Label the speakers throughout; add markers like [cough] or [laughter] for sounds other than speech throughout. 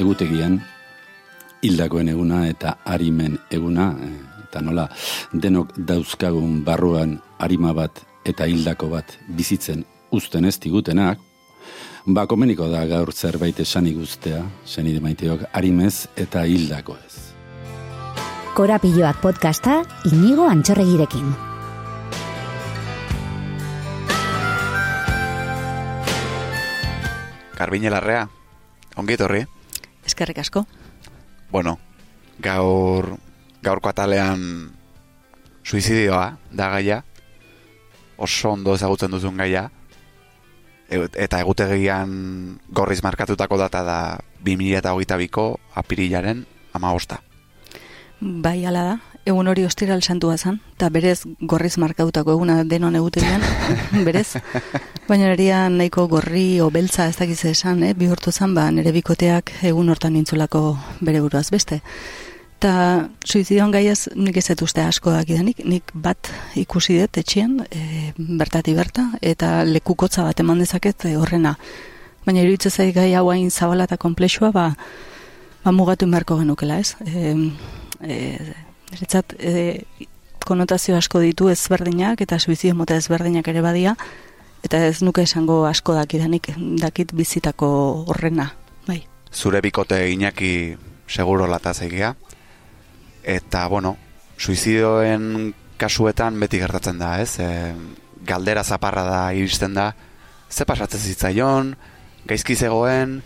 Speaker 1: egutegian hildakoen eguna eta arimen eguna, eh, eta nola denok dauzkagun barruan arima bat eta hildako bat bizitzen uzten ez digutenak, ba komeniko da gaur zerbait esan iguztea, zenide maiteok, arimez eta hildako ez.
Speaker 2: Korapilloak podcasta, inigo antxorregirekin.
Speaker 3: Garbine larrea, ongi etorri?
Speaker 4: Eskerrik asko.
Speaker 3: Bueno, gaur, gaurko atalean suizidioa da gaia, oso ondo ezagutzen duzun gaia, eta egutegian gorriz markatutako data da 2008ko apirilaren ama
Speaker 4: Bai, ala da, egun hori ostiral santua zen, eta berez gorriz markautako eguna denon egutegian, [laughs] berez. Baina neria nahiko gorri o beltza ez dakiz esan, eh? bihurtu zen, ba, nire bikoteak egun hortan nintzulako bere buruaz beste. Ta suizidioan gaiaz nik ez uste asko dakidanik, nik bat ikusi dut etxean, e, bertati berta, eta lekukotza bat eman dezaket e, horrena. Baina iruditzen zai gai hau hain zabala eta komplexua, ba, ba mugatu inbarko genukela, ez? E, e, Eretzat, e, konotazio asko ditu ezberdinak eta suizidio mota ezberdinak ere badia, eta ez nuke esango asko dakidanik dakit bizitako horrena, bai.
Speaker 3: Zure bikote inaki seguro lataz egia, eta, bueno, suizidioen kasuetan beti gertatzen da, ez? E, galdera zaparra da iristen da, ze pasatzen zitzaion, gaizki zegoen,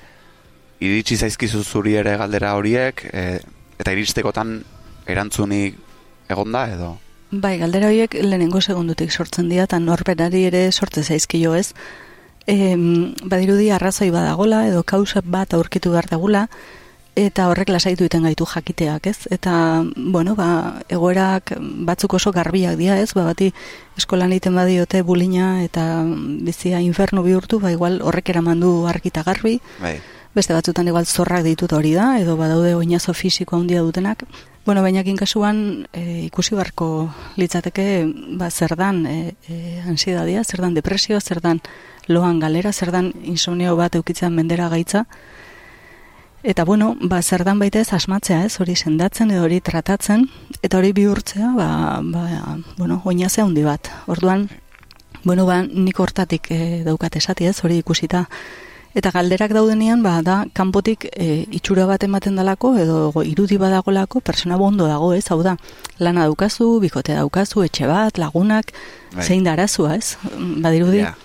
Speaker 3: iritsi zaizkizu zuri ere galdera horiek, e, eta iristekotan erantzunik egonda edo?
Speaker 4: Bai, galdera horiek lehenengo segundutik sortzen dira, eta norberari ere sortze zaizkio ez. E, badirudi arrazoi badagola edo kausa bat aurkitu behar dagula, eta horrek lasaitu iten gaitu jakiteak, ez? Eta, bueno, ba, egoerak batzuk oso garbiak dira, ez? Ba, bati eskolan egiten badiote bulina eta bizia infernu bihurtu, ba, igual horrek eramandu argita garbi.
Speaker 3: Bai.
Speaker 4: Beste batzutan igual zorrak ditut hori da, edo badaude oinazo fisiko handia dutenak. Bueno, baina kasuan e, ikusi barko litzateke ba, zer dan e, e, ansiedadia, zer dan depresio, zer dan loan galera, zer dan insomnio bat eukitzen mendera gaitza. Eta bueno, ba, zer dan baita ez asmatzea ez, hori sendatzen edo hori tratatzen, eta hori bihurtzea, ba, ba, bueno, oinazea handi bat. Orduan, bueno, ba, nik hortatik e, daukat esati ez, hori ikusita Eta galderak daudenean, ba, da, kanpotik e, itxura bat ematen dalako, edo irudi badagolako, persona bondo dago, ez, hau da, lana daukazu, bikote daukazu, etxe bat, lagunak, bai. zein da arazua, ez, badirudi. Yeah.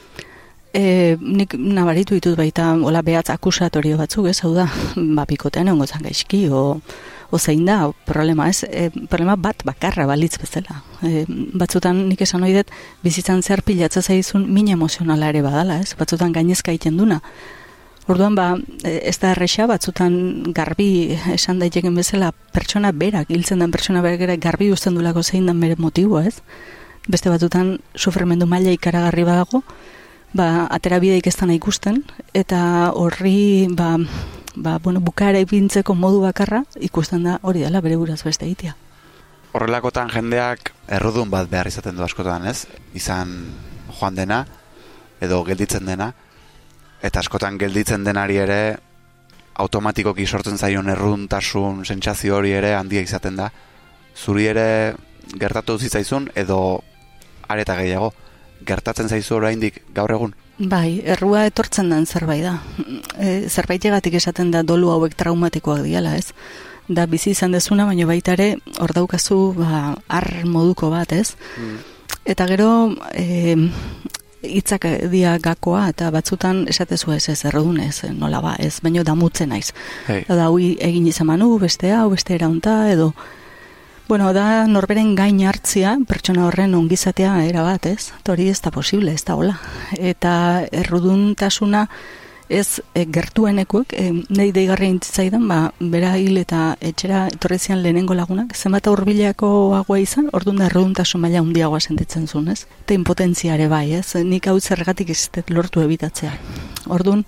Speaker 4: E, nik nabaritu ditut baita, hola, behatz akusatorio batzuk, ez, hau da, ba, bikotean egon gozan gaizki, o, o zein da, problema, ez, e, problema bat bakarra balitz bezala. E, batzutan nik esan oidet, bizitzan zer pilatza zaizun min emozionala ere badala, ez, batzutan gainezka iten duna, Orduan ba, e, ez da erresa batzutan garbi esan daiteken bezala pertsona berak, hiltzen den pertsona berak garbi usten dulako zein den bere motiboa, ez? Beste batzutan sufrimendu maila ikaragarri badago, ba, atera bideik ez ikusten, eta horri, ba, ba, bueno, bukara ipintzeko modu bakarra ikusten da hori dela bere buraz beste egitea.
Speaker 3: Horrelakotan jendeak errudun bat behar izaten du askotan, ez? Izan joan dena, edo gelditzen dena, eta askotan gelditzen denari ere automatikoki sortzen zaion erruntasun sentsazio hori ere handia izaten da. Zuri ere gertatu zitzaizun edo areta gehiago gertatzen zaizu oraindik gaur egun?
Speaker 4: Bai, errua etortzen den zerbait da. E, zerbait egatik esaten da dolu hauek traumatikoak diala, ez? Da bizi izan dezuna, baina baita ere hor daukazu ba, ar moduko bat, ez? Mm. Eta gero, e, hitzak dia gakoa eta batzutan esatezu ez ez errodunez, nola ba, ez baino damutzen naiz. Hey. Da hui egin izan manu, beste hau, beste eraunta edo Bueno, da norberen gain hartzia, pertsona horren ongizatea era bat, ez? Tori ez da posible, ez da hola. Eta erruduntasuna ez e, gertuenekuek, e, nahi deigarri intzaidan, ba, bera hil eta etxera etorrezian lehenengo lagunak, zenbat aurbilako agua izan, orduan da maila handiagoa sentitzen zuen, ez? Eta impotentzia ere bai, ez? Nik hau zergatik ez lortu ebitatzea. Orduan,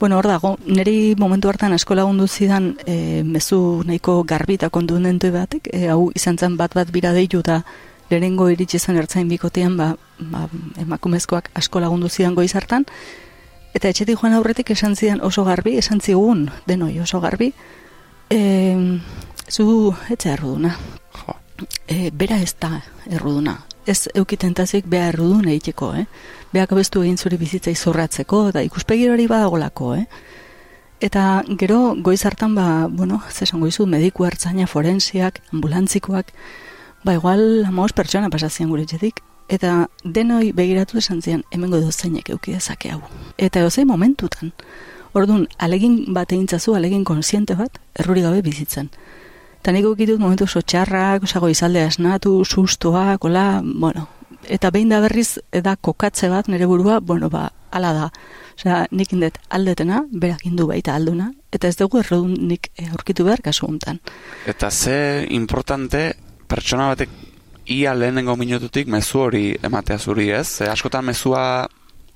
Speaker 4: bueno, hor dago, niri momentu hartan asko lagundu zidan e, mezu nahiko garbi eta kontundentu batek, e, hau izan zen bat bat bira deitu da lehenengo iritsi zen ertzain bikotean, ba, ba, emakumezkoak asko lagundu zidan goiz hartan, Eta etxetik joan aurretik esan zidan oso garbi, esan zigun, denoi oso garbi, e, zu etxe erruduna.
Speaker 3: Jo.
Speaker 4: E, bera ez da erruduna. Ez eukitentazik bea errudun egiteko, eh? Beak abestu egin zure bizitza izorratzeko, da ikuspegi hori badagolako, eh? Eta gero goiz hartan ba, bueno, zesan goizu, mediku hartzaina forensiak, ambulantzikoak, ba igual amaos pertsona pasazien gure etxetik, eta denoi begiratu esan zian, hemengo dozainek euki dezake hau. Eta eozei momentutan, orduan, alegin bat egintzazu, alegin konsiente bat, erruri gabe bizitzen. Eta nik ukitut momentu oso txarrak, osago izalde asnatu, sustoak, ola, bueno, eta behin da berriz, eda kokatze bat nire burua, bueno, ba, ala da. Osea, nik indet aldetena, berak indu baita alduna, eta ez dugu errodun nik eh, aurkitu behar kasu hontan.
Speaker 3: Eta ze importante pertsona batek ia lehenengo minututik mezu hori ematea zuri ez? Ze askotan mezua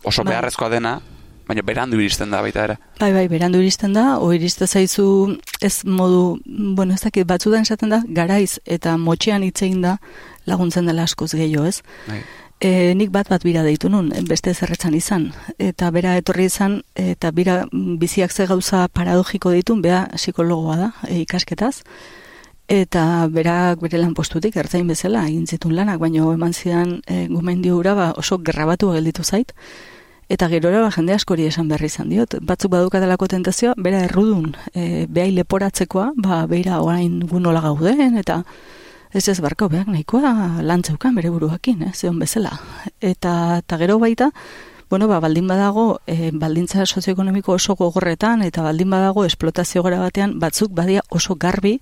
Speaker 3: oso
Speaker 4: Bai.
Speaker 3: beharrezkoa dena, baina berandu iristen da baita ere.
Speaker 4: Bai, bai, berandu iristen da, o iriste zaizu ez modu, bueno, ez dakit, batzutan esaten da, garaiz eta motxean hitzein da laguntzen dela askoz gehiago, ez?
Speaker 3: Bai.
Speaker 4: E, nik bat bat bira deitu nun, beste zerretzan izan. Eta bera etorri izan, eta bira biziak ze gauza paradogiko ditun, bea psikologoa da, e, ikasketaz. Eta berak bere lan postutik ertzain bezala egin zitun lanak, baino eman zidan e, gomendio hura ba, oso gerrabatu gelditu zait. Eta gerora ba, jende askori esan berri izan diot. Batzuk badukatelako tentazioa, bera errudun, e, behai leporatzekoa, ba, beira orain gu nola gauden, eta ez ez barko behak nahikoa lantzeukan bere buruakin, eh, zeon bezala. Eta, eta gero baita, bueno, ba, baldin badago, e, baldintza sozioekonomiko oso gogorretan, eta baldin badago esplotazio gara batean, batzuk badia oso garbi,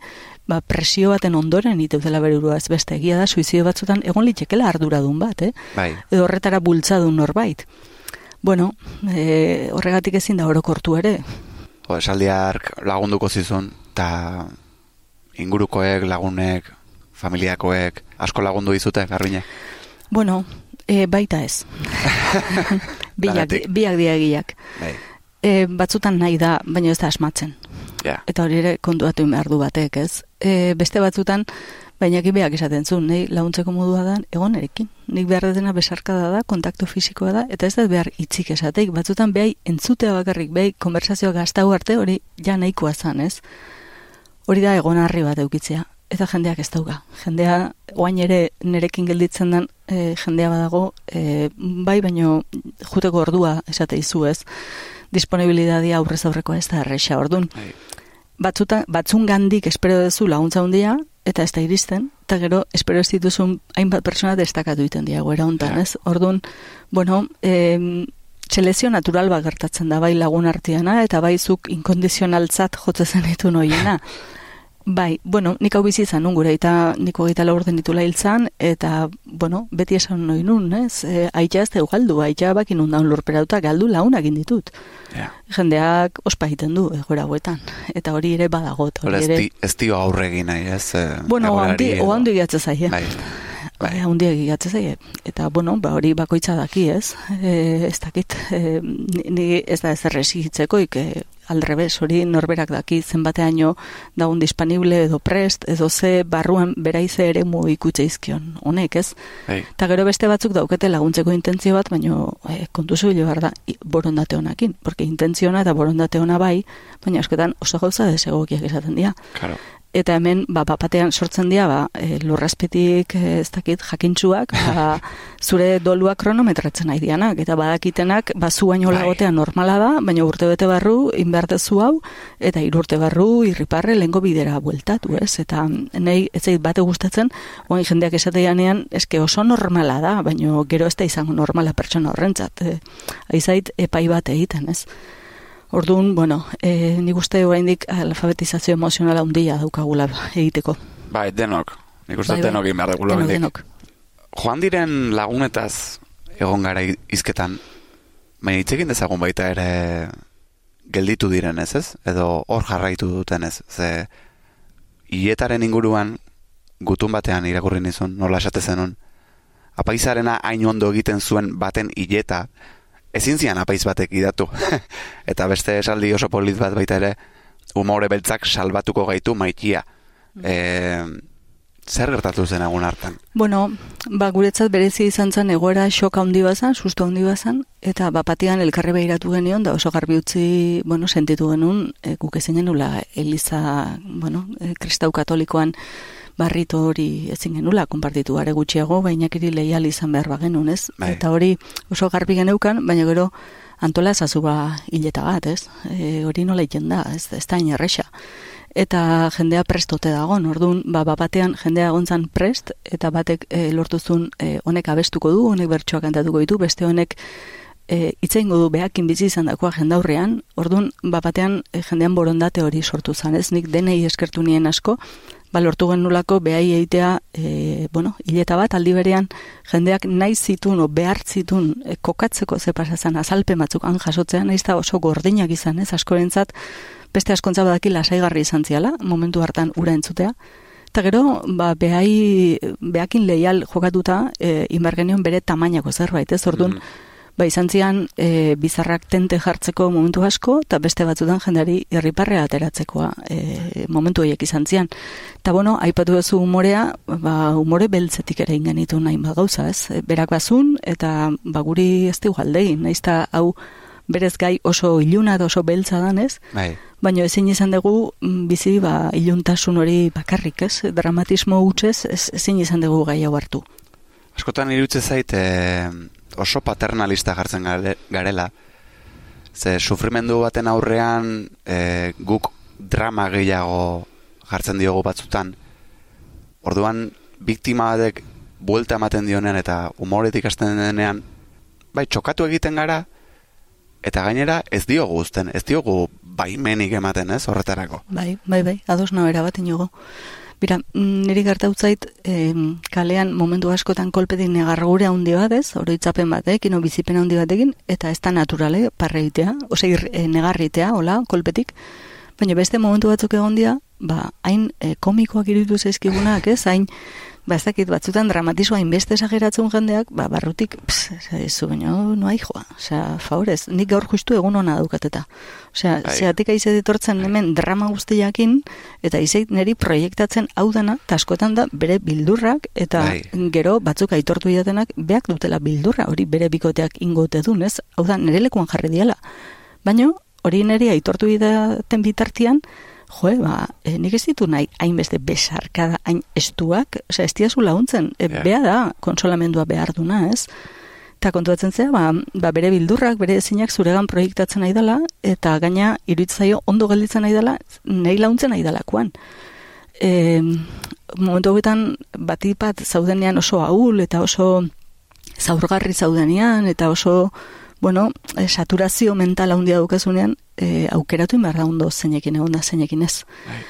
Speaker 4: ba, presio baten ondoren iteutela bere burua ez beste egia da, suizidio batzutan egon litekela arduradun bat, eh?
Speaker 3: Bai.
Speaker 4: edo horretara bultzadun norbait. Bueno, e, horregatik ezin da orokortu ere.
Speaker 3: Jo, esaldiark lagunduko zizun, eta ingurukoek, lagunek, familiakoek, asko lagundu dizute, garbinek.
Speaker 4: Bueno, e, baita ez. [laughs] biak, biak diagiak.
Speaker 3: Bai.
Speaker 4: E, batzutan nahi da, baina ez da asmatzen.
Speaker 3: Ja.
Speaker 4: Eta hori ere kontuatu behar du batek, ez? E, beste batzutan, baina beak esaten zuen, nahi laguntzeko modua da, egon erekin. Nik behar dena besarkada da, kontaktu fisikoa da, eta ez da behar hitzik esateik. Batzutan behai entzutea bakarrik, behai konversazioa gaztau arte, hori ja nahikoa zan, ez? Hori da egon harri bat eukitzea. Eta jendeak ez dauka. Jendea, oain ere nerekin gelditzen den, e, jendea badago, e, bai baino juteko ordua esate izu ez. Disponibilidadia aurrez aurrekoa ez da erresa ordun.
Speaker 3: Bai.
Speaker 4: Batzuta, batzun gandik espero duzu laguntza handia eta ez da iristen, eta gero espero ez dituzun hainbat pertsona destakatu egiten dira goera hontan,
Speaker 3: Ja.
Speaker 4: ez? Ordun, bueno, eh, selezio natural bat gertatzen da bai lagun arteana eta bai zuk inkondizionaltzat jotze zen ditu noiena. [laughs] Bai, bueno, nik hau bizi izan nun gure, eta niko gaita laurden ditula hiltzan, eta, bueno, beti esan noi nun, ez? E, aitza ez da galdu, aitza bakin nun daun lurperauta galdu launak inditut.
Speaker 3: Ja.
Speaker 4: Jendeak ospa egiten du, egoera hauetan. Eta hori ere badago, eta
Speaker 3: Hora
Speaker 4: hori ere...
Speaker 3: ez dio aurregin nahi, ez? eh,
Speaker 4: Bueno, handi, oandu igatze zaie.
Speaker 3: Bai.
Speaker 4: Bai, handi egigatze zaie. Eta, bueno, ba, hori bakoitza daki, ez? E, ez dakit, e, ni, ez da ez erresigitzeko, ik, e, aldrebes, hori norberak daki zenbateaino daun disponible edo prest, edo ze barruan beraize ere mu ikutze izkion, honek, ez?
Speaker 3: Bai.
Speaker 4: Eta gero beste batzuk daukete laguntzeko intentzio bat, baino e, kontu zubile behar da borondate honakin, porque intentziona eta borondate ona bai, baina askotan oso gauza desegokiak esaten dira.
Speaker 3: Claro.
Speaker 4: Eta hemen, ba, bapatean sortzen dira, ba, e, lurrazpetik, e, ez dakit, jakintsuak, ba, [laughs] zure dolua kronometratzen nahi dianak, eta badakitenak, ba, zu baino
Speaker 3: Bai.
Speaker 4: lagotea normala da, baina urte bete barru, inbertezu hau, eta irurte barru, irriparre, lengo bidera bueltatu, ez? Eta nahi, ez zait bate gustatzen, oin jendeak esateianean, eske oso normala da, baina gero ez da izango normala pertsona horrentzat. E, aizait, epai bat egiten, ez? Orduan, bueno, e, nik uste oraindik alfabetizazio emozionala handia daukagula egiteko.
Speaker 3: Bai, denok. Nik uste
Speaker 4: Bai, bai.
Speaker 3: denok egin behar dugula
Speaker 4: Denok, denok.
Speaker 3: Joan diren lagunetaz egon gara izketan, baina hitz egin dezagun baita ere gelditu diren ez ez? Edo hor jarraitu duten ez? Ze hietaren inguruan gutun batean irakurri nizun, nola esate zenun, apaizarena hain ondo egiten zuen baten hileta, ezin zian apaiz batek idatu. [laughs] Eta beste esaldi oso polit bat baita ere, umore beltzak salbatuko gaitu maitia. E, Zer gertatu zen egun hartan?
Speaker 4: Bueno, ba, guretzat berezi izan zen egoera xoka handi bazan, susto handi bazan, eta bapatian elkarri behiratu genion, da oso garbi utzi, bueno, sentitu genuen, e, guk ezin genula Eliza, bueno, e, kristau katolikoan barrito hori ezin genula, konpartitu gare gutxiago, baina kiri lehial izan behar bagenun, ez?
Speaker 3: Bai.
Speaker 4: Eta hori oso garbi geneukan, baina gero antola ezazu ba hileta bat, ez? E, hori nola iten da, ez, ez da inerresa eta jendea prestote dago, orduan, ba, ba, batean jendea egontzan prest, eta batek e, lortuzun e, honek abestuko du, honek bertsoak kantatuko ditu, beste honek e, itzeingo du behakin bizi izan dakoa jendaurrean, orduan, ba, batean e, jendean borondate hori sortu zan, ez nik denei eskertu nien asko, ba, lortu genulako behai eitea, e, bueno, hileta bat, aldi berean, jendeak nahi zitun, o behar zitun, e, kokatzeko ze pasazan, azalpe batzuk han jasotzean, nahiz da oso gordinak izan, ez, askorentzat, beste askontza badaki lasaigarri izan ziala, momentu hartan ura entzutea. Eta gero, ba, behai, behakin leial jokatuta, e, inbargenion bere tamainako zerbait, ez, orduan,
Speaker 3: Mm.
Speaker 4: Ba, izan zian, e, bizarrak tente jartzeko momentu asko, eta beste batzutan jendari irriparrea ateratzekoa e, momentu horiek izan zian. Eta bueno, aipatu duzu umorea, ba, umore beltzetik ere ingenitu nahi ba gauza, ez? E, Berak bazun, eta ba, guri ez dugu aldegin, nahiz eta hau berez gai oso iluna da oso beltza danez,
Speaker 3: Bai,
Speaker 4: baina ezin izan dugu mm, bizi ba, iluntasun hori bakarrik, ez? Dramatismo hutsez ez, ezin izan dugu gai hau hartu.
Speaker 3: Askotan irutze zait e, oso paternalista jartzen gare- garela. Ze sufrimendu baten aurrean e, guk drama gehiago jartzen diogu batzutan. Orduan, biktima batek buelta ematen dionean eta umoretik hasten denean, bai, txokatu egiten gara, eta gainera ez diogu uzten, ez diogu baimenik ematen, ez, horretarako.
Speaker 4: Bai, bai, bai, ados nabera bat inogo. Bira, mm, niri gertautzait, em, kalean momentu askotan kolpetik negargure handi bat ez, oroitzapen batekin, o bizipen handi batekin, eta ez da naturale parreitea, ose e, negarritea, hola, kolpetik, baina beste momentu batzuk egon dira, ba, hain e, komikoak iruditu zaizkigunak, ez, hain, ba, ez dakit, batzutan dramatismoa hainbeste esageratzen jendeak, ba, barrutik, pss, ez zu, baina, no joa, osea, favorez, nik gaur justu egun ona daukateta. Osea,
Speaker 3: Bai.
Speaker 4: zeatik aizet etortzen hemen drama guztiakin, eta izeit niri proiektatzen hau dana, eta askotan da bere bildurrak, eta
Speaker 3: Bai.
Speaker 4: gero batzuk aitortu didatenak, beak dutela bildurra, hori bere bikoteak ingote dun, ez? Hau da, nire lekuan jarri diala. Baina, hori niri aitortu didaten bitartian, joe, ba, e, nik ez ditu nahi hainbeste besarkada, hain estuak, osea, ez diazu laguntzen, e,
Speaker 3: Ja.
Speaker 4: bea da, konsolamendua behar duna, ez? Eta kontuatzen zea, ba, ba bere bildurrak, bere ezinak zuregan proiektatzen nahi dela, eta gaina iruditzen ondo gelditzen nahi dela, nahi launtzen nahi delakoan. E, momentu horretan batipat zaudenean oso ahul eta oso zaurgarri zaudenean eta oso bueno, e, saturazio mental handia dukazunean e, aukeratu behar da ondo zeinekin egon da zeinekin ez.
Speaker 3: Bai.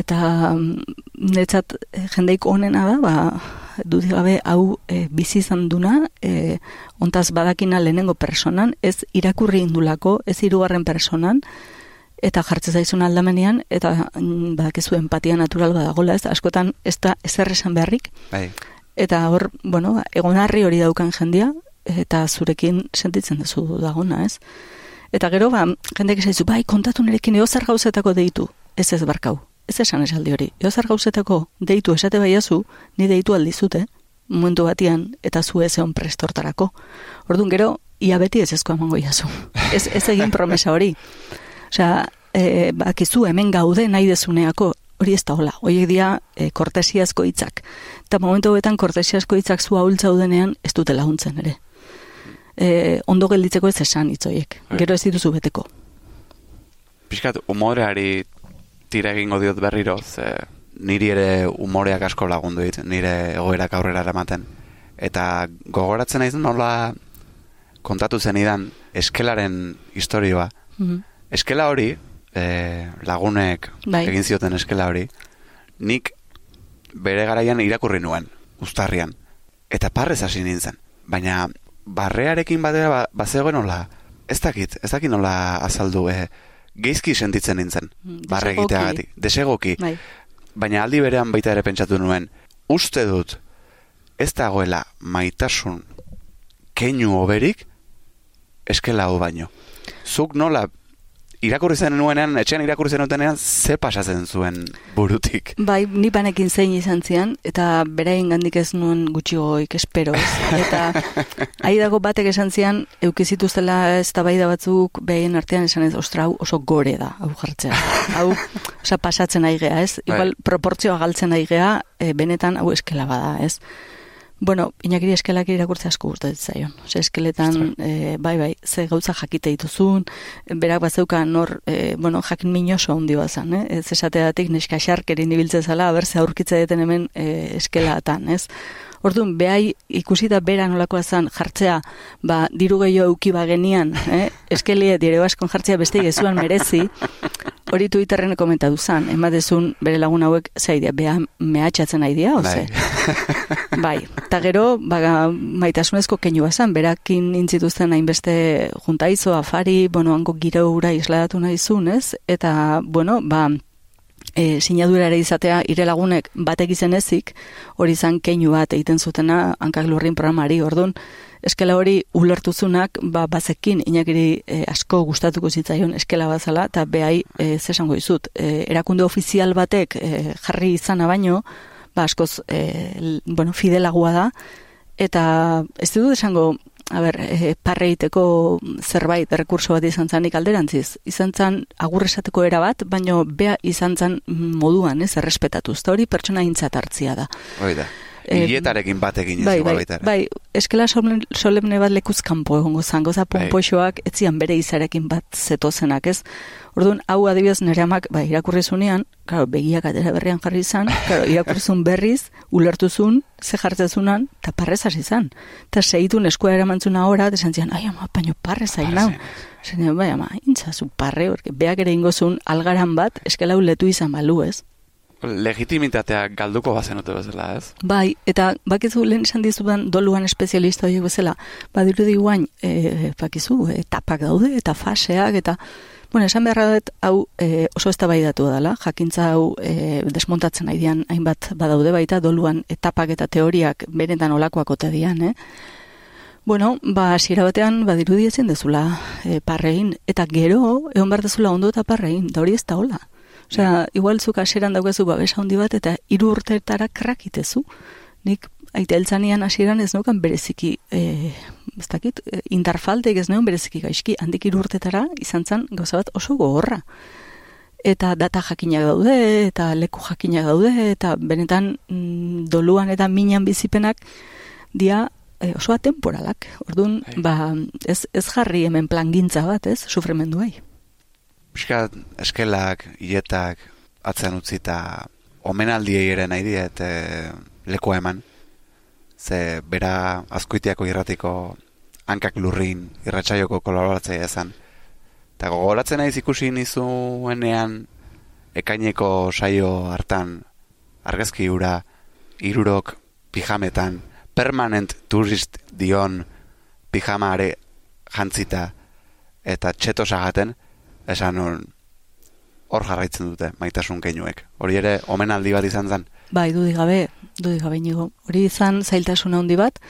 Speaker 4: Eta mm, netzat e, jendeik onena da, ba, dudik gabe hau e, bizi izan duna, e, ontaz badakina lehenengo personan, ez irakurri indulako, ez hirugarren personan, eta jartzen zaizun aldamenean, eta mm, badakizu empatia natural badagola, ez askotan ez da ezer esan beharrik,
Speaker 3: Bai,
Speaker 4: eta hor, bueno, egonarri hori daukan jendia, eta zurekin sentitzen duzu dagona, ez? Eta gero, ba, jendek esaizu, bai, kontatu nerekin eozer gauzetako deitu, ez ez barkau, ez esan esaldi hori, eozer gauzetako deitu esate baiazu, ni deitu aldizute, momentu batian, eta zu ez egon prestortarako. Orduan gero, ia beti ez ezko emango jazu. [laughs] Ez, ez egin promesa hori. Osea, e, bakizu hemen gaude nahi dezuneako, hori ez da hola, horiek dira e, kortesiazko hitzak. Eta momentu hobetan kortesiazko hitzak zu ahultza udenean ez dute laguntzen ere. E, ondo gelditzeko ez esan hitz horiek.
Speaker 3: Bai.
Speaker 4: Gero ez dituzu beteko.
Speaker 3: pixkat umoreari tira egingo diot berriro, ze niri ere umoreak asko lagundu dit, nire egoerak aurrera eramaten. Eta gogoratzen naiz nola kontatu zenidan eskelaren historioa.
Speaker 4: Mhm.
Speaker 3: Eskela hori, e, lagunek
Speaker 4: Bai.
Speaker 3: egin zioten eskela hori, nik bere garaian irakurri nuen, uztarrian. Eta parrez hasi nintzen. Baina barrearekin batera ba, bazegoen nola, ez dakit, ez dakit nola azaldu, e, geizki sentitzen nintzen,
Speaker 4: Mm,
Speaker 3: barre
Speaker 4: desegoki.
Speaker 3: egiteagatik, desegoki.
Speaker 4: Bai.
Speaker 3: Baina aldi berean baita ere pentsatu nuen, uste dut, ez dagoela maitasun keinu oberik eskela hau baino. Zuk nola irakurri zen nuenean, etxean irakurri zen nuenean, ze pasatzen zuen burutik?
Speaker 4: Bai, ni panekin zein izan zian, eta berain gandik ez nuen gutxigoik espero, ez? [laughs] Eta ahi dago batek esan zian, eukizituztela ez da batzuk behaien artean esan ez, ostra, hau oso gore da, hau jartzea. Hau, osa, pasatzen aigea, ez? Bai. Igual, proportzioa galtzen aigea, e, benetan, hau eskela bada, ez? Bueno, inakiri eskelak irakurtze asko gustatzen zaion. Ze eskeletan, e, bai, bai, ze gauza jakite dituzun, berak bat zeuka nor, e, bueno, jakin minoso handi bazan, eh? ez esateatik neska xarkerin ibiltzen zala, ber, ze aurkitza deten hemen e, eskelatan, ez? Orduan, behai ikusita bera nolakoa zan jartzea, ba, diru gehiago euki bagenian, eh? eskelie dire baskon jartzea beste gezuan merezi, hori Twitterren komentatu zan, emadezun bere lagun hauek zaidea, beha mehatxatzen aidea, oze? Bai. [laughs] bai, eta gero, baga, maitasunezko keinu bazan, berakin intzituzten hainbeste juntaizo, afari, bueno, hango giro ura isladatu nahi zun, ez? Eta, bueno, ba, e, sinadura ere izatea ire lagunek batek izen ezik, hori izan keinu bat egiten zutena hankak lurrin programari, orduan, eskela hori ulertuzunak, ba, bazekin inakiri e, asko gustatuko zitzaion eskela bazala, eta behai e, zesango izut, e, erakunde ofizial batek e, jarri izana baino, ba, askoz, e, bueno, fidelagoa da, eta ez dut esango a ber, e, parreiteko zerbait errekurso bat izan zanik alderantziz. Izan zan agurresateko era bat, baino bea izan zan moduan, ez, errespetatu. Eta hori pertsona intzat hartzia da.
Speaker 3: Hoi da. Ietarekin bat egin
Speaker 4: bai, bai, bai, eskela solemne bat lekuz kanpo egongo zango, za bai. pompoxoak etzian bere izarekin bat zetozenak, ez? Orduan, hau adibidez nire amak, bai, irakurri zunean, claro, begiak atera berrian jarri izan, [laughs] claro, irakurri zun berriz, ulertuzun, ze jartzezunan, eta parrez hasi izan. Eta seitun eskua eramantzuna ora, desan zian, ai ama, baino parrez hain nau. Zene, bai ama, intzazu parre, orke, beak ere ingozun algaran bat, eskela letu izan balu, ez?
Speaker 3: Legitimitatea galduko bazenute bezala, ez?
Speaker 4: Bai, eta bakizu lehen esan dizudan doluan espezialista horiek bezala, badiru diguain, e, bakizu, etapak daude, eta faseak, eta, bueno, esan beharra dut, hau e, oso ez da bai datu dela, jakintza hau e, desmontatzen nahi dian, hainbat badaude baita, doluan etapak eta teoriak benetan olakoak ote dian, eh? Bueno, ba, hasiera batean, badiru dietzen dezula e, parrein, eta gero, egon behar dezula ondo eta parrein, da hori ez da hola. Osea, igual zuk aseran daukezu babesa handi bat eta hiru urteetara krakitezu. Nik aite eltzanian hasieran ez nukan bereziki, eh, ez dakit, e, indarfaltek ez neon bereziki gaizki, handik hiru urteetara izan zen gauza bat oso gogorra. Eta data jakinak daude, eta leku jakinak daude, eta benetan mm, doluan eta minan bizipenak dia e, oso atemporalak. Orduan, bai. ba, ez, ez jarri hemen plangintza bat, ez, sufrimenduai
Speaker 3: pixka eskelak, ietak, atzean utzi eta omenaldiei ere nahi diet e, lekoa eman. Ze bera azkuitiako irratiko hankak lurrin irratxaioko kolaboratzea ezan. Eta gogoratzen nahi ikusi nizuenean ekaineko saio hartan argazki hura irurok pijametan permanent turist dion pijamaare jantzita eta txeto sagaten, esan hor jarraitzen dute maitasun keinuek. Hori ere omenaldi bat izan zen?
Speaker 4: Bai, dudik gabe, dudik gabe inigo. Hori izan zailtasun handi bat,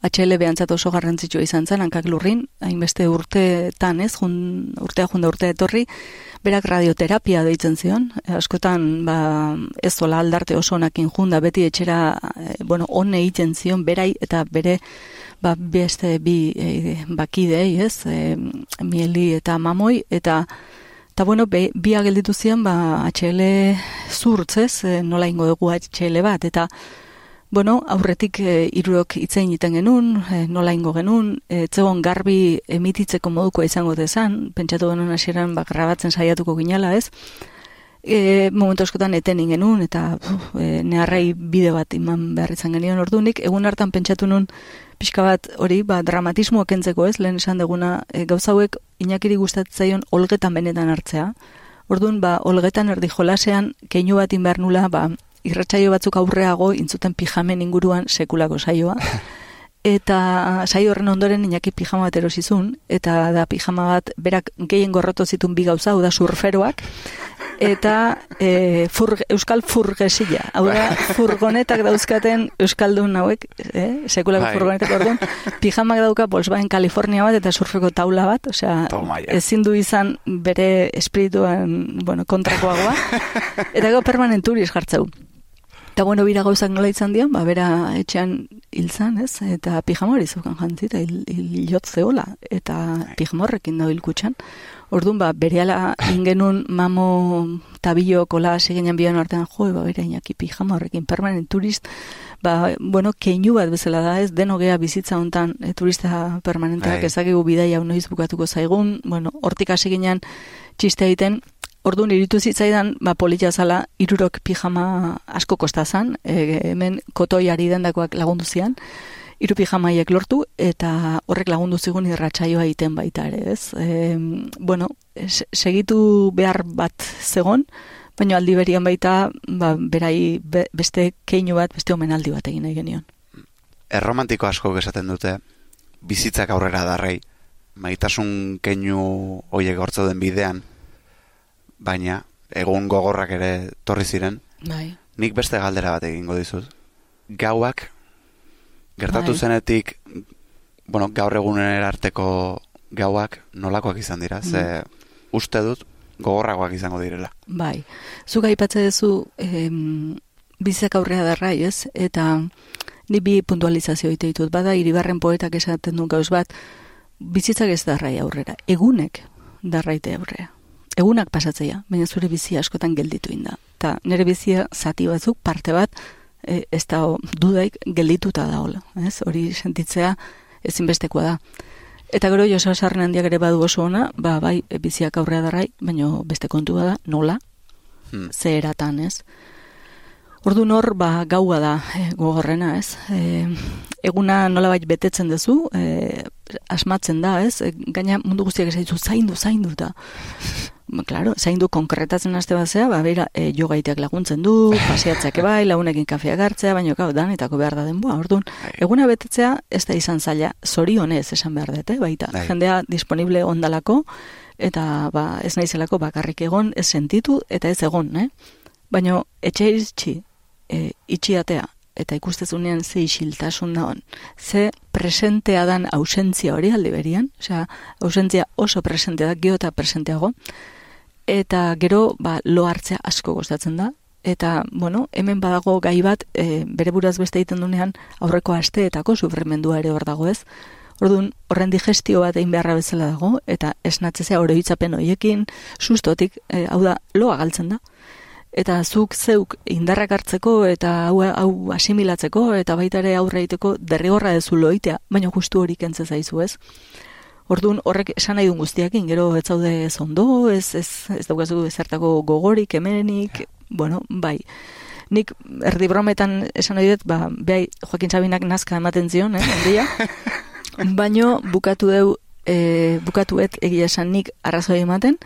Speaker 4: HL behantzat oso garrantzitsua izan zen, hankak lurrin, hainbeste urteetan ez, jun, urtea junda urte etorri, berak radioterapia deitzen zion, askotan ba, ez zola aldarte oso onakin junda, beti etxera, e, bueno, one egiten zion, berai eta bere ba, beste bi e, bakidei, ez, e, mieli eta mamoi, eta eta bueno, be, bi agelditu zian, ba, HL zurtz, ez, nola ingo dugu HL bat, eta Bueno, aurretik e, irurok itzein iten genuen, e, nola ingo genuen, e, tzegon garbi emititzeko moduko izango dezan, pentsatu genuen hasieran bak grabatzen saiatuko ginala, ez? E, momentu askotan eten genuen, eta e, neharrai bide bat iman behar izan genion ordunik, egun hartan pentsatu nun, pixka bat hori, ba, dramatismoa kentzeko ez, lehen esan deguna, e, gauzauek inakiri gustatzaion olgetan benetan hartzea. Orduan, ba, olgetan erdi jolasean, keinu bat inbehar nula, ba, irratsaio batzuk aurreago, intzuten pijamen inguruan sekulako saioa. [laughs] Eta saio horren ondoren inaki pijama bat erosizun, eta da pijama bat berak gehien gorroto zitun bi gauza, da surferoak, eta e, fur, euskal furgesila. Hau da, furgonetak dauzkaten euskaldun hauek, eh? sekulako
Speaker 3: Bai.
Speaker 4: furgonetak orduan, pijamak dauka Volkswagen California bat eta surfeko taula bat, osea, ezin du izan bere espirituan, bueno, kontrakoagoa, [laughs] eta gero permanenturiz jartzeu. Eta bueno, bira gauzak nola izan dian, ba, bera etxean hiltzan, ez? Eta pijama hori zeukan jantzi, eta hil, hil zeola, eta pijama horrekin da hilkutxan. Orduan, ba, berehala ingenun mamo tabillo kola segenan bian artean, jo, ba, bera inaki pijama horrekin, permanent turist, ba, bueno, keinu bat bezala da, ez, deno gea bizitza hontan e, turista permanenteak
Speaker 3: Bai.
Speaker 4: ezagigu bidaia noiz bukatuko zaigun, bueno, hortik hasi ginen txiste egiten, Orduan iritu zitzaidan, ba, polita zala, irurok pijama asko kostazan, e, hemen kotoiari dendakoak lagundu zian, hiru pijamaiek lortu, eta horrek lagundu zigun irratsaioa egiten baita ere, ez? E, bueno, segitu behar bat zegon, baina aldi berian baita, ba, berai be- beste keinu bat, beste omenaldi bat egin nahi genion.
Speaker 3: Erromantiko asko esaten dute, bizitzak aurrera darrei, maitasun keinu hoiek hortzo den bidean, baina egun gogorrak ere torri ziren,
Speaker 4: Bai.
Speaker 3: nik beste galdera bat egingo dizut. Gauak, gertatu
Speaker 4: Bai.
Speaker 3: zenetik, bueno, gaur egunen arteko gauak nolakoak izan dira, ze uste dut gogorragoak izango direla.
Speaker 4: Bai, zuk aipatze duzu em, bizak aurrea darrai, ez? Eta ni bi puntualizazio egite ditut. Bada, iribarren poetak esaten du gauz bat, bizitzak ez darrai aurrera. Egunek darraite aurrea. Egunak pasatzea, baina zure bizia askotan gelditu inda. Ta nire bizia zati batzuk, parte bat, e, ez da dudaik geldituta daola. Ez? Hori sentitzea ezinbestekoa da. Eta gero Josa Sarren handiak ere badu oso ona, ba, bai, e, biziak aurrea darrai, baina beste kontu da, nola,
Speaker 3: Hmm.
Speaker 4: ze eratan, ez? Ordu nor, ba, gaua da e, gogorrena, ez? E, eguna nolabait betetzen duzu, e, asmatzen da, ez? E, gaina mundu guztiak esaizu zaindu, zaindu, eta Ba, Claro, zaindu konkretatzen aste bazea, ba, bera, e, jogaiteak laguntzen du, [laughs] paseatzak bai, launekin kafea gartzea, baina gau, danetako behar da denboa, orduan, eguna betetzea ez da izan zaila, zorionez esan behar dute, baita,
Speaker 3: Bai.
Speaker 4: jendea disponible ondalako, eta ba, ez naizelako bakarrik egon, ez sentitu, eta ez egon, eh? Baina etxe itxi, e, itxi atea, eta ikustezunean ze isiltasun dagoen, ze presentea dan ausentzia hori alde berian, osea, ausentzia oso presentea da, gero eta presenteago, eta gero ba, lo hartzea asko gostatzen da, eta, bueno, hemen badago gai bat, e, bere buraz beste egiten dunean, aurreko asteetako sufrimendua ere hor dago ez, Orduan, horren digestio bat egin beharra bezala dago, eta esnatzezea oroitzapen hoiekin, sustotik, e, hau da, loa galtzen da. Eta zuk zeuk indarrak hartzeko eta hau, hau asimilatzeko eta baita ere aurre egiteko derrigorra dezu loitea, baina justu hori kentze zaizu ez. Orduan horrek esan nahi duen guztiakin, gero ez zaude ez ondo, ez, ez, ez daukazu ezertako gogorik, hemenik, bueno, bai. Nik erdi brometan esan nahi dut, ba, behai Joaquin Sabinak nazka ematen zion, eh, ondia. [laughs] Baino bukatu deu, e, bukatuet egia esan nik arrazoi ematen,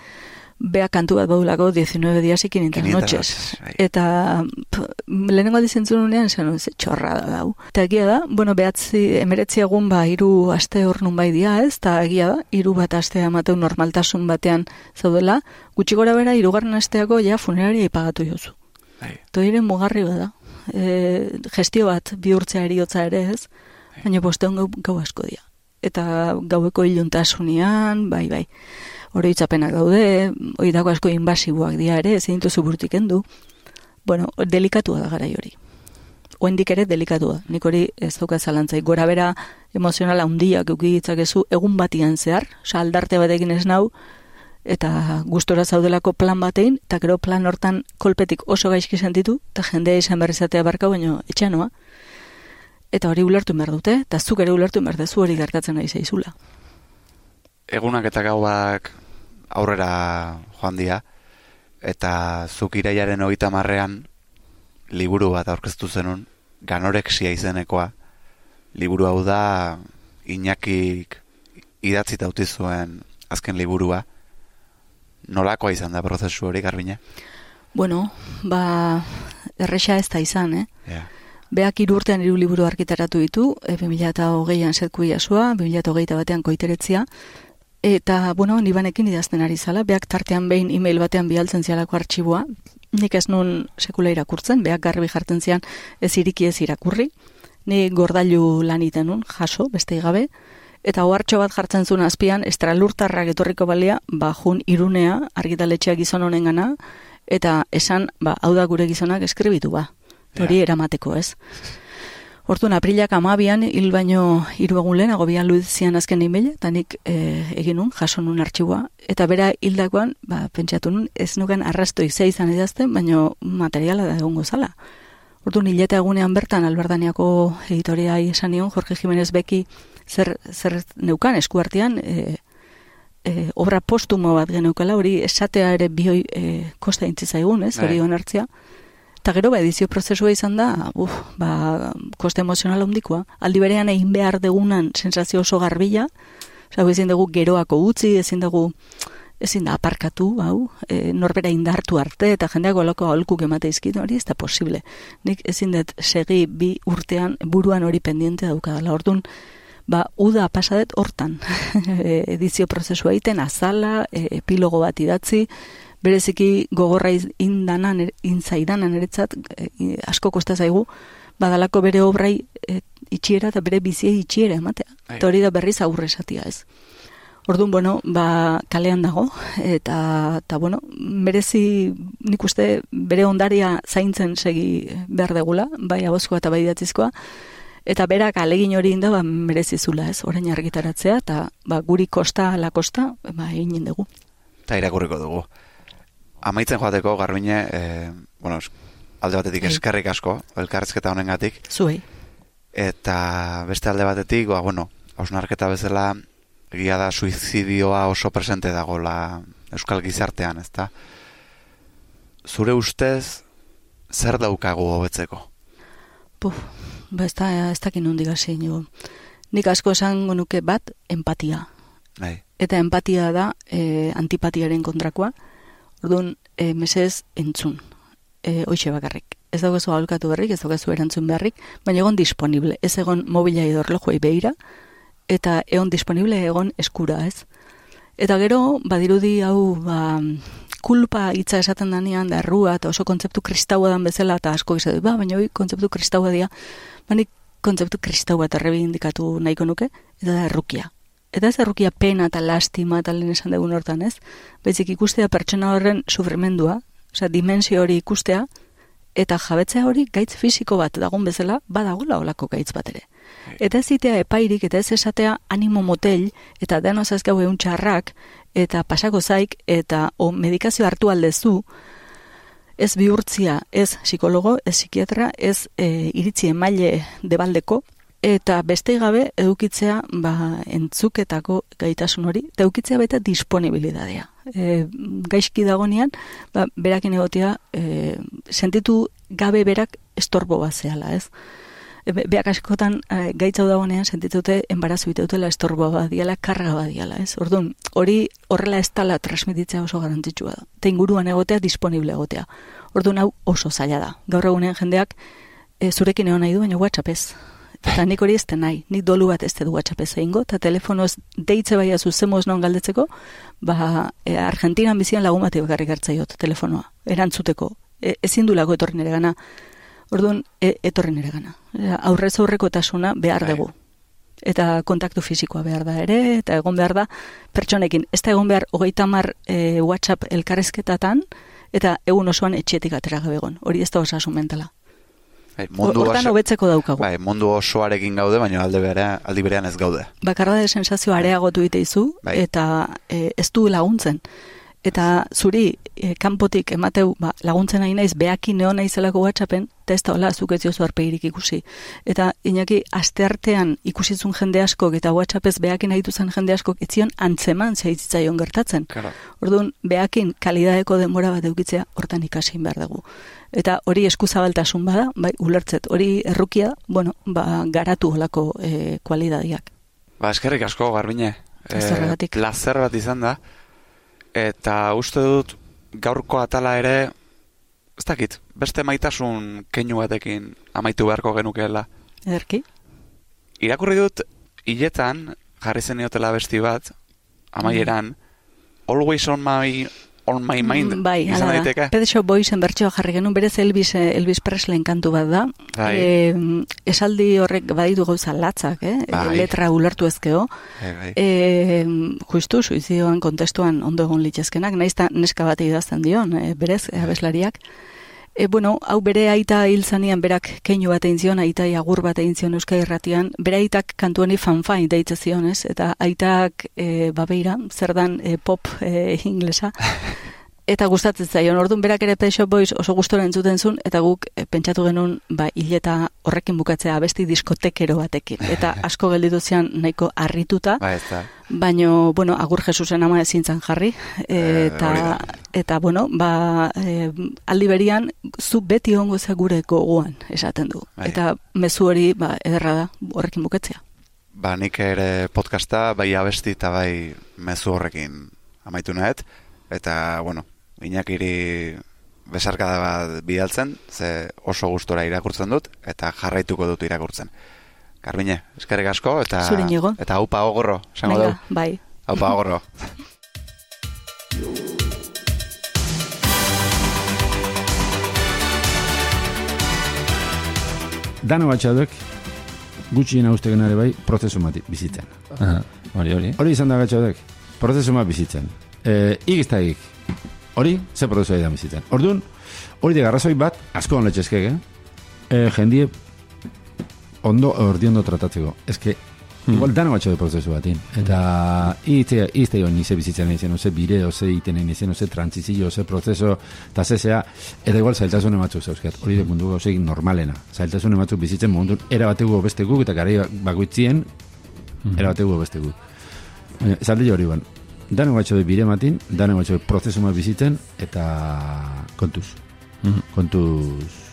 Speaker 4: bea kantu bat baudulako 19 dias y 500
Speaker 3: 500
Speaker 4: noches.
Speaker 3: bai.
Speaker 4: Eta p, lehenengo dizentzun unean, esan nuen, ze txorra da dau. Eta egia da, bueno, behatzi, emeretzi egun ba, iru aste hor nun bai dia, ez? Eta egia da, iru bat astea emateu normaltasun batean zaudela, gutxi gora bera, irugarren asteako ja funeraria ipagatu jozu.
Speaker 3: Bai.
Speaker 4: Toire mugarri bada. E, gestio bat bihurtzea eriotza ere ez, baina bosteon gau, gau asko dira. Eta gaueko iluntasunean, bai, bai, oroitzapenak daude, oidako asko inbasiboak dira ere, ezin dituzu burtik endu. Bueno, delikatua da garai hori. Oendik ere delikatua. Nik hori ez dauka zalantzai. Gora bera emozionala handiak euki ditzakezu egun batian zehar, oza, aldarte batekin ez nau, eta gustora zaudelako plan batein, eta gero plan hortan kolpetik oso gaizki sentitu, eta jendea izan berrizatea barka, baino etxanoa. Eta hori ulertu behar dute, eta zuk ere ulertu behar dezu hori gertatzen nahi zaizula.
Speaker 3: Egunak eta gauak aurrera joan dira, eta zuk iraiaren hogeita marrean liburu bat aurkeztu zenun, ganorexia izenekoa. Liburu hau da Iñakik idatzi tauti zuen azken liburua. Nolakoa izan da prozesu hori garbina?
Speaker 4: Bueno, ba, erresa ez da izan, eh?
Speaker 3: Ja.
Speaker 4: Beak hiru urtean hiru liburu argitaratu ditu, e, 2008an zetku jasua, 2008 batean koiteretzia, Eta, bueno, nibanekin idazten ari zala, beak tartean behin e-mail batean bialtzen zialako artxiboa, nik ez nun sekula irakurtzen, beak garbi jartzen zian ez iriki ez irakurri, ni gordailu lan iten nun, jaso, beste gabe, eta ohartxo bat jartzen zuen azpian, estralurtarrak etorriko balia, ba, jun irunea, argitaletxea gizon honen gana, eta esan, ba, hau da gure gizonak eskribitu ba, hori eramateko ez. Hortun, aprilak amabian, hil baino hiru egun lehenago bian luizian azken e eta nik e, egin nun, jaso nun artxiboa. Eta bera hildakoan, ba, pentsatu nun, ez nuken arrasto izan izan edazten, baino materiala da egongo zala. Hortun, hileta egunean bertan, alberdaniako editoria esan nion, Jorge Jimenez Beki, zer, zer neukan eskuartean, e, e, obra postumo bat geneukala, hori esatea ere bioi e, kosta intzizaigun, ez, hori bai. onartzea. Eta gero, ba, edizio prozesua izan da, uf, ba, koste emozional ondikoa. Aldi berean egin behar degunan sensazio oso garbila, oza, ezin dugu geroako utzi, ezin dugu, ezin da aparkatu, hau, e, norbera indartu arte, eta jendeak olako aholkuk emate izkitu, hori ez da posible. Nik ezin dut segi bi urtean buruan hori pendiente daukadala. Orduan, ba, uda pasadet hortan [laughs] edizio prozesua egiten, azala, e, epilogo bat idatzi, bereziki gogorra indanan, inzaidanan eretzat, e, asko kosta zaigu, badalako bere obrai e, itxiera eta bere bizia itxiera ematea. Bai. Eta hori da berriz aurre esatia ez. Orduan, bueno, ba, kalean dago, eta, eta bueno, berezi nik uste bere ondaria zaintzen segi behar degula, bai abozkoa eta bai datzizkoa, eta berak alegin hori inda, ba, merezi zula ez, orain argitaratzea, eta ba, guri kosta ala kosta, ba, egin dugu.
Speaker 3: Eta irakurriko dugu amaitzen joateko garbine, e, bueno, alde batetik. Bai. eskerrik asko, elkarrezketa honengatik.
Speaker 4: Zuei.
Speaker 3: Eta beste alde batetik, ba, bueno, hausnarketa bezala, egia da suizidioa oso presente dago la euskal gizartean, ezta? Zure ustez, zer daukagu hobetzeko?
Speaker 4: Puf, ba, ez da, ez da kinundik Nik asko esan nuke bat, empatia.
Speaker 3: Bai.
Speaker 4: Eta empatia da e, antipatiaren kontrakoa. Orduan, e, mesez entzun, e, oixe bakarrik. Ez dago zu aholkatu berrik, ez dago zu erantzun beharrik, baina egon disponible. Ez egon mobila edo erlojuei behira, eta egon disponible egon eskura, ez? Eta gero, badirudi hau, ba, kulpa hitza esaten danean, da errua, eta oso kontzeptu kristaua dan bezala, eta asko izan ba, baina hoi kontzeptu kristaua dia, baina kontzeptu kristaua eta indikatu nahiko nuke, eta da errukia. Eta ez errukia pena eta lastima eta lehen esan dugun hortan, ez? Bezik ikustea pertsona horren sufrimendua, osea, dimensio hori ikustea, eta jabetzea hori gaitz fisiko bat dagun bezala, badagola olako gaitz bat ere. Eta ez zitea epairik, eta ez esatea animo motel, eta denoz ez gau egun txarrak, eta pasako zaik, eta o medikazio hartu aldezu, ez bihurtzia, ez psikologo, ez psikiatra, ez e, iritzi emaile debaldeko, eta beste gabe edukitzea ba, entzuketako gaitasun hori, eta edukitzea baita disponibilidadea. E, gaizki dagonean, ba, berakin egotea, e, sentitu gabe berak estorbo bat zehala, ez? E, beak askotan e, gaitzau dagonean sentitute enbarazu biteutela estorbo bat diala, karga bat diala, ez? Orduan, hori horrela ez tala transmititzea oso garantzitsua da. Eta inguruan egotea, disponible egotea. Orduan, hau oso zaila da. Gaur egunean jendeak, e, zurekin egon nahi du, baina WhatsApp ez Eta nik hori ez nahi, nik dolu bat ez du WhatsApp ez egingo, eta telefonoz deitze bai azu zemoz non galdetzeko, ba, e, Argentinan bizian lagun bat egarrik hartzaiot telefonoa, erantzuteko, e, ezin du lago etorri nere gana, orduan, e, etorri nere gana. E, aurrez aurreko etasuna behar bai. dugu. Eta kontaktu fisikoa behar da ere, eta egon behar da pertsonekin. Ez da egon behar hogeita mar e, WhatsApp elkarrezketatan, eta egun osoan etxetik atera gabe egon. Hori ez da osasun mentala.
Speaker 3: Bai, mundu
Speaker 4: Hortan hobetzeko daukagu.
Speaker 3: Bai, mundu osoarekin gaude, baina alde berean, aldi berean ez gaude.
Speaker 4: Bakarra da sensazio areagotu iteizu, bai. eta e, ez du laguntzen eta zuri e, kanpotik emateu ba, laguntzen nahi naiz behaki neo naizelako WhatsAppen eta ez da hola zuk ez jozu arpeirik ikusi eta inaki asteartean ikusitzun jende askok eta WhatsAppez behakin nahi duzen jende askok etzion antzeman zeitzaion gertatzen
Speaker 3: claro.
Speaker 4: orduan behakin kalidadeko denbora bat eukitzea hortan ikasin behar dugu eta hori eskuzabaltasun bada bai ulertzet. Hori errukia bueno ba, garatu holako e, kualidadiak.
Speaker 3: Ba eskerrik asko garbine. E, placer bat izan da. Eta uste dut gaurko atala ere, ez dakit, beste maitasun keinu batekin amaitu beharko genukeela.
Speaker 4: Erki?
Speaker 3: Irakurri dut, hiletan, jarri zen besti bat, amaieran, always on my, on my mind,
Speaker 4: Bai,
Speaker 3: izan daiteke?
Speaker 4: Pet Shop Boysen bertsioa jarri genuen, berez Elvis, eh, Elvis Presley kantu bat da.
Speaker 3: Bai.
Speaker 4: Eh, esaldi horrek baditu gauza latzak, eh?
Speaker 3: Bai.
Speaker 4: letra ulertu ezkeo.
Speaker 3: Bai.
Speaker 4: E, justu, suizioan kontestuan ondo egon litzezkenak, eta neska bat idazten dion, e, berez, e, abeslariak. E, bueno, hau bere aita hil zanean berak keinu bat egin zion, aita agur bat egin zion Euskal Irratian, bere aitak kantuani fanfain deitze zion, ez? Eta aitak e, babeira, zer dan e, pop e, inglesa, [laughs] Eta gustatzen zaion, orduan berak ere Pet Shop Boys oso gustora entzuten zuen, eta guk eh, pentsatu genuen, ba, hileta horrekin bukatzea abesti diskotekero batekin. Eta [laughs] asko gelditu zian nahiko harrituta,
Speaker 3: Ba, ez da.
Speaker 4: baino, bueno, agur Jesusen ama ezintzan jarri,
Speaker 3: Eh,
Speaker 4: eta,
Speaker 3: da.
Speaker 4: eta bueno, ba, e, aldi berian, zu beti ongo za gure gogoan, esaten du.
Speaker 3: Bai.
Speaker 4: Eta mezu hori, ba, ederra da, horrekin bukatzea.
Speaker 3: Ba, nik ere podcasta, bai abesti eta bai mezu horrekin amaitu nahet. Eta, bueno, inakiri besarkada bat bidaltzen, ze oso gustora irakurtzen dut, eta jarraituko dut irakurtzen. Karbine, eskerrik asko, eta, eta haupa ogorro, esango dugu.
Speaker 4: Bai.
Speaker 3: Haupa ogorro. [laughs]
Speaker 5: Dano batxaduek, gutxien haustegen ere bai, prozesu bat bizitzen.
Speaker 6: Aha, hori, hori.
Speaker 5: Hori izan da batxaduek, prozesu bat bizitzen. E, Igizta egik, hori, ze prozesu da bizitzen. Orduan, hori de garrazoi bat, asko hon letxezkege, e, jendie ondo, ordi ondo tratatzeko. Ez que, igual dano batxaduek prozesu batin. Eta, izte, izte joan nize bizitzen egin zen, oze bire, oze iten egin zen, oze trantzizio, oze prozeso, eta zezea, eta igual zailtasune batzuk zauzkat, hori de mundu gauzegin normalena. Zailtasune batzuk bizitzen mundu, era bategu beste guk, eta garai bakoitzien, era bategu beste guk. Baina, esaldi hori ban, dano batxo bire matin, dano batxo prozesu bat bizitzen, eta kontuz. Kontuz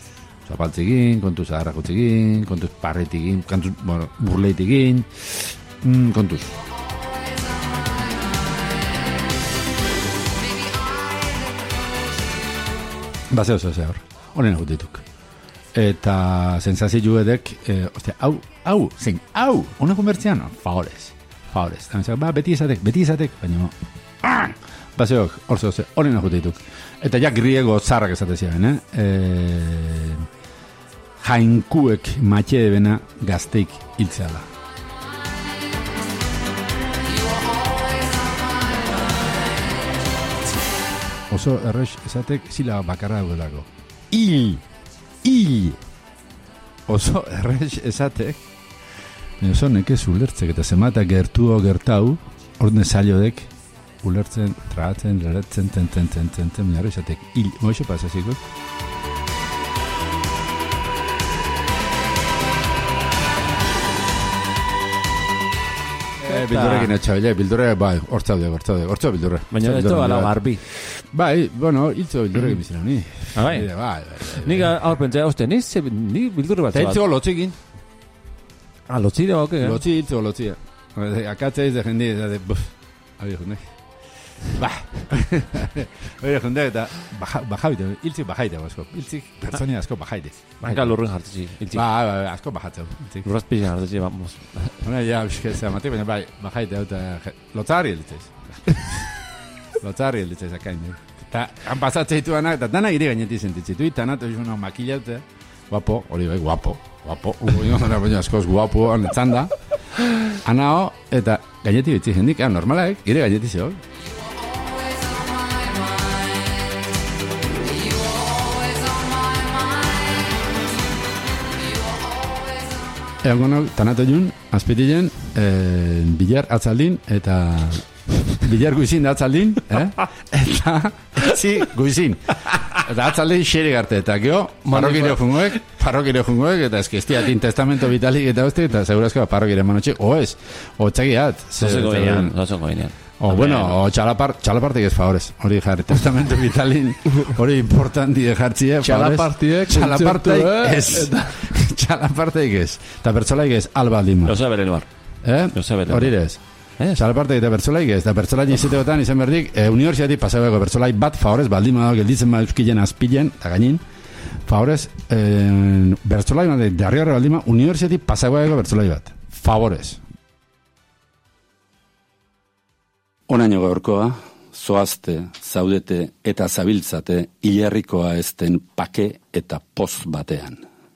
Speaker 5: zapaltzegin, kontuz agarrakotzegin, kontuz parretigin, kontuz, bueno, burleitigin, mm, kontuz. Ba, zeo, zeo, hor. Honen hau dituk. Eta sensazio edek, eh, ostia, hau, hau, zein, hau, honen konbertzian, favorez, favorez. Mentzak, ba, beti izatek, beti izatek, baina, ah! ba, zeo, hor hau dituk. Eta ja griego zarrak esate ziren, eh? E, jainkuek matxe bena gazteik hiltzea da. Oso errex esatek zila bakarra duelako. Hil! Hil! Oso errex esatek oso nekez ulertzek eta zemata gertuo gertau ordne zailodek ulertzen, tragatzen, leratzen, ten, ten, ten, ten, ten, errex esatek hil, moixo pasaziko? Eh, bildurekin etxabile, bildurre, bai, hortzaude, hortzaude, hortzau bildurre.
Speaker 6: Baina ez da bala garbi.
Speaker 5: Bai, bueno, hiltzo bildurrekin bizina, ni.
Speaker 6: Ah, bai?
Speaker 5: Bai, bai, bai.
Speaker 6: Nik aur pentsa, oste, ni, ze, ni bildurri bat
Speaker 5: Eta hiltzo lotzikin.
Speaker 6: Ah, lotzi da, ok, eh?
Speaker 5: Lotzi hiltzo lotzia. Akatza iz de jendi, eta de, buf, abi junde. Ba. Oye, junde, eta baja- bajaute, hiltzik bajaite, asko. Hiltzik, pertsoni asko bajaite.
Speaker 6: Hanka lurren jartzi, iltzi.
Speaker 5: Ba, ba, ba, asko bajatzeu. Hiltzik.
Speaker 6: Lurraz jartzi, vamos.
Speaker 5: Hona, ja, bizke, zera baina bai, bajaite, eta lotzari hiltzez. [laughs] lotzari hiltzez, akain. Eta, han pasatzen dituanak, eta dana ire gainetik sentitzitu, eta natu izuna makillaute, guapo, hori bai, guapo, guapo, baina askoz guapo, hon etzanda, anao, eta gainetik bitzi jendik, ah, normalaek, ire gainetik zeo. Egon gonok, tanato jun, azpitilen, eh, bilar atzaldin, eta bilar guizin da atzaldin, eh? [laughs] eta etzi guizin. Eta atzaldin xerik arte, eta geho, parrokire jungoek, parrokire jungoek, eta ez diatin testamento vitalik eta uste, eta segurazko parrokire manotxe, o ez, o txagiat.
Speaker 6: Zozeko ginean, zozeko ginean.
Speaker 5: O, bueno, o txalapar, txalapartek ez favorez. Hori jarri, testamento vitalin, hori importanti jartzie.
Speaker 7: Txalapartiek,
Speaker 5: Txalapartek
Speaker 7: kontzertu,
Speaker 5: ez. Txalapartek ez. Eta [laughs] bertzolaik ez, alba aldin
Speaker 6: Osa bere luar.
Speaker 5: Eh?
Speaker 6: Jose Belen.
Speaker 5: Hori ere ez.
Speaker 6: Ez?
Speaker 5: Txalapartek eta bertzolaik ez. Eta bertzolaik izateotan izan berdik, e, universitatik pasabeko bertzolaik bat favorez, baldin badago gelditzen baduzkilen azpilen, eta gainin, favorez, e, bertzolaik bat, darri horre baldin badago, universitatik pasabeko bertzolaik bat. Favorez.
Speaker 1: Onaino gaurkoa, zoazte, zaudete eta zabiltzate hilerrikoa ezten pake eta poz batean.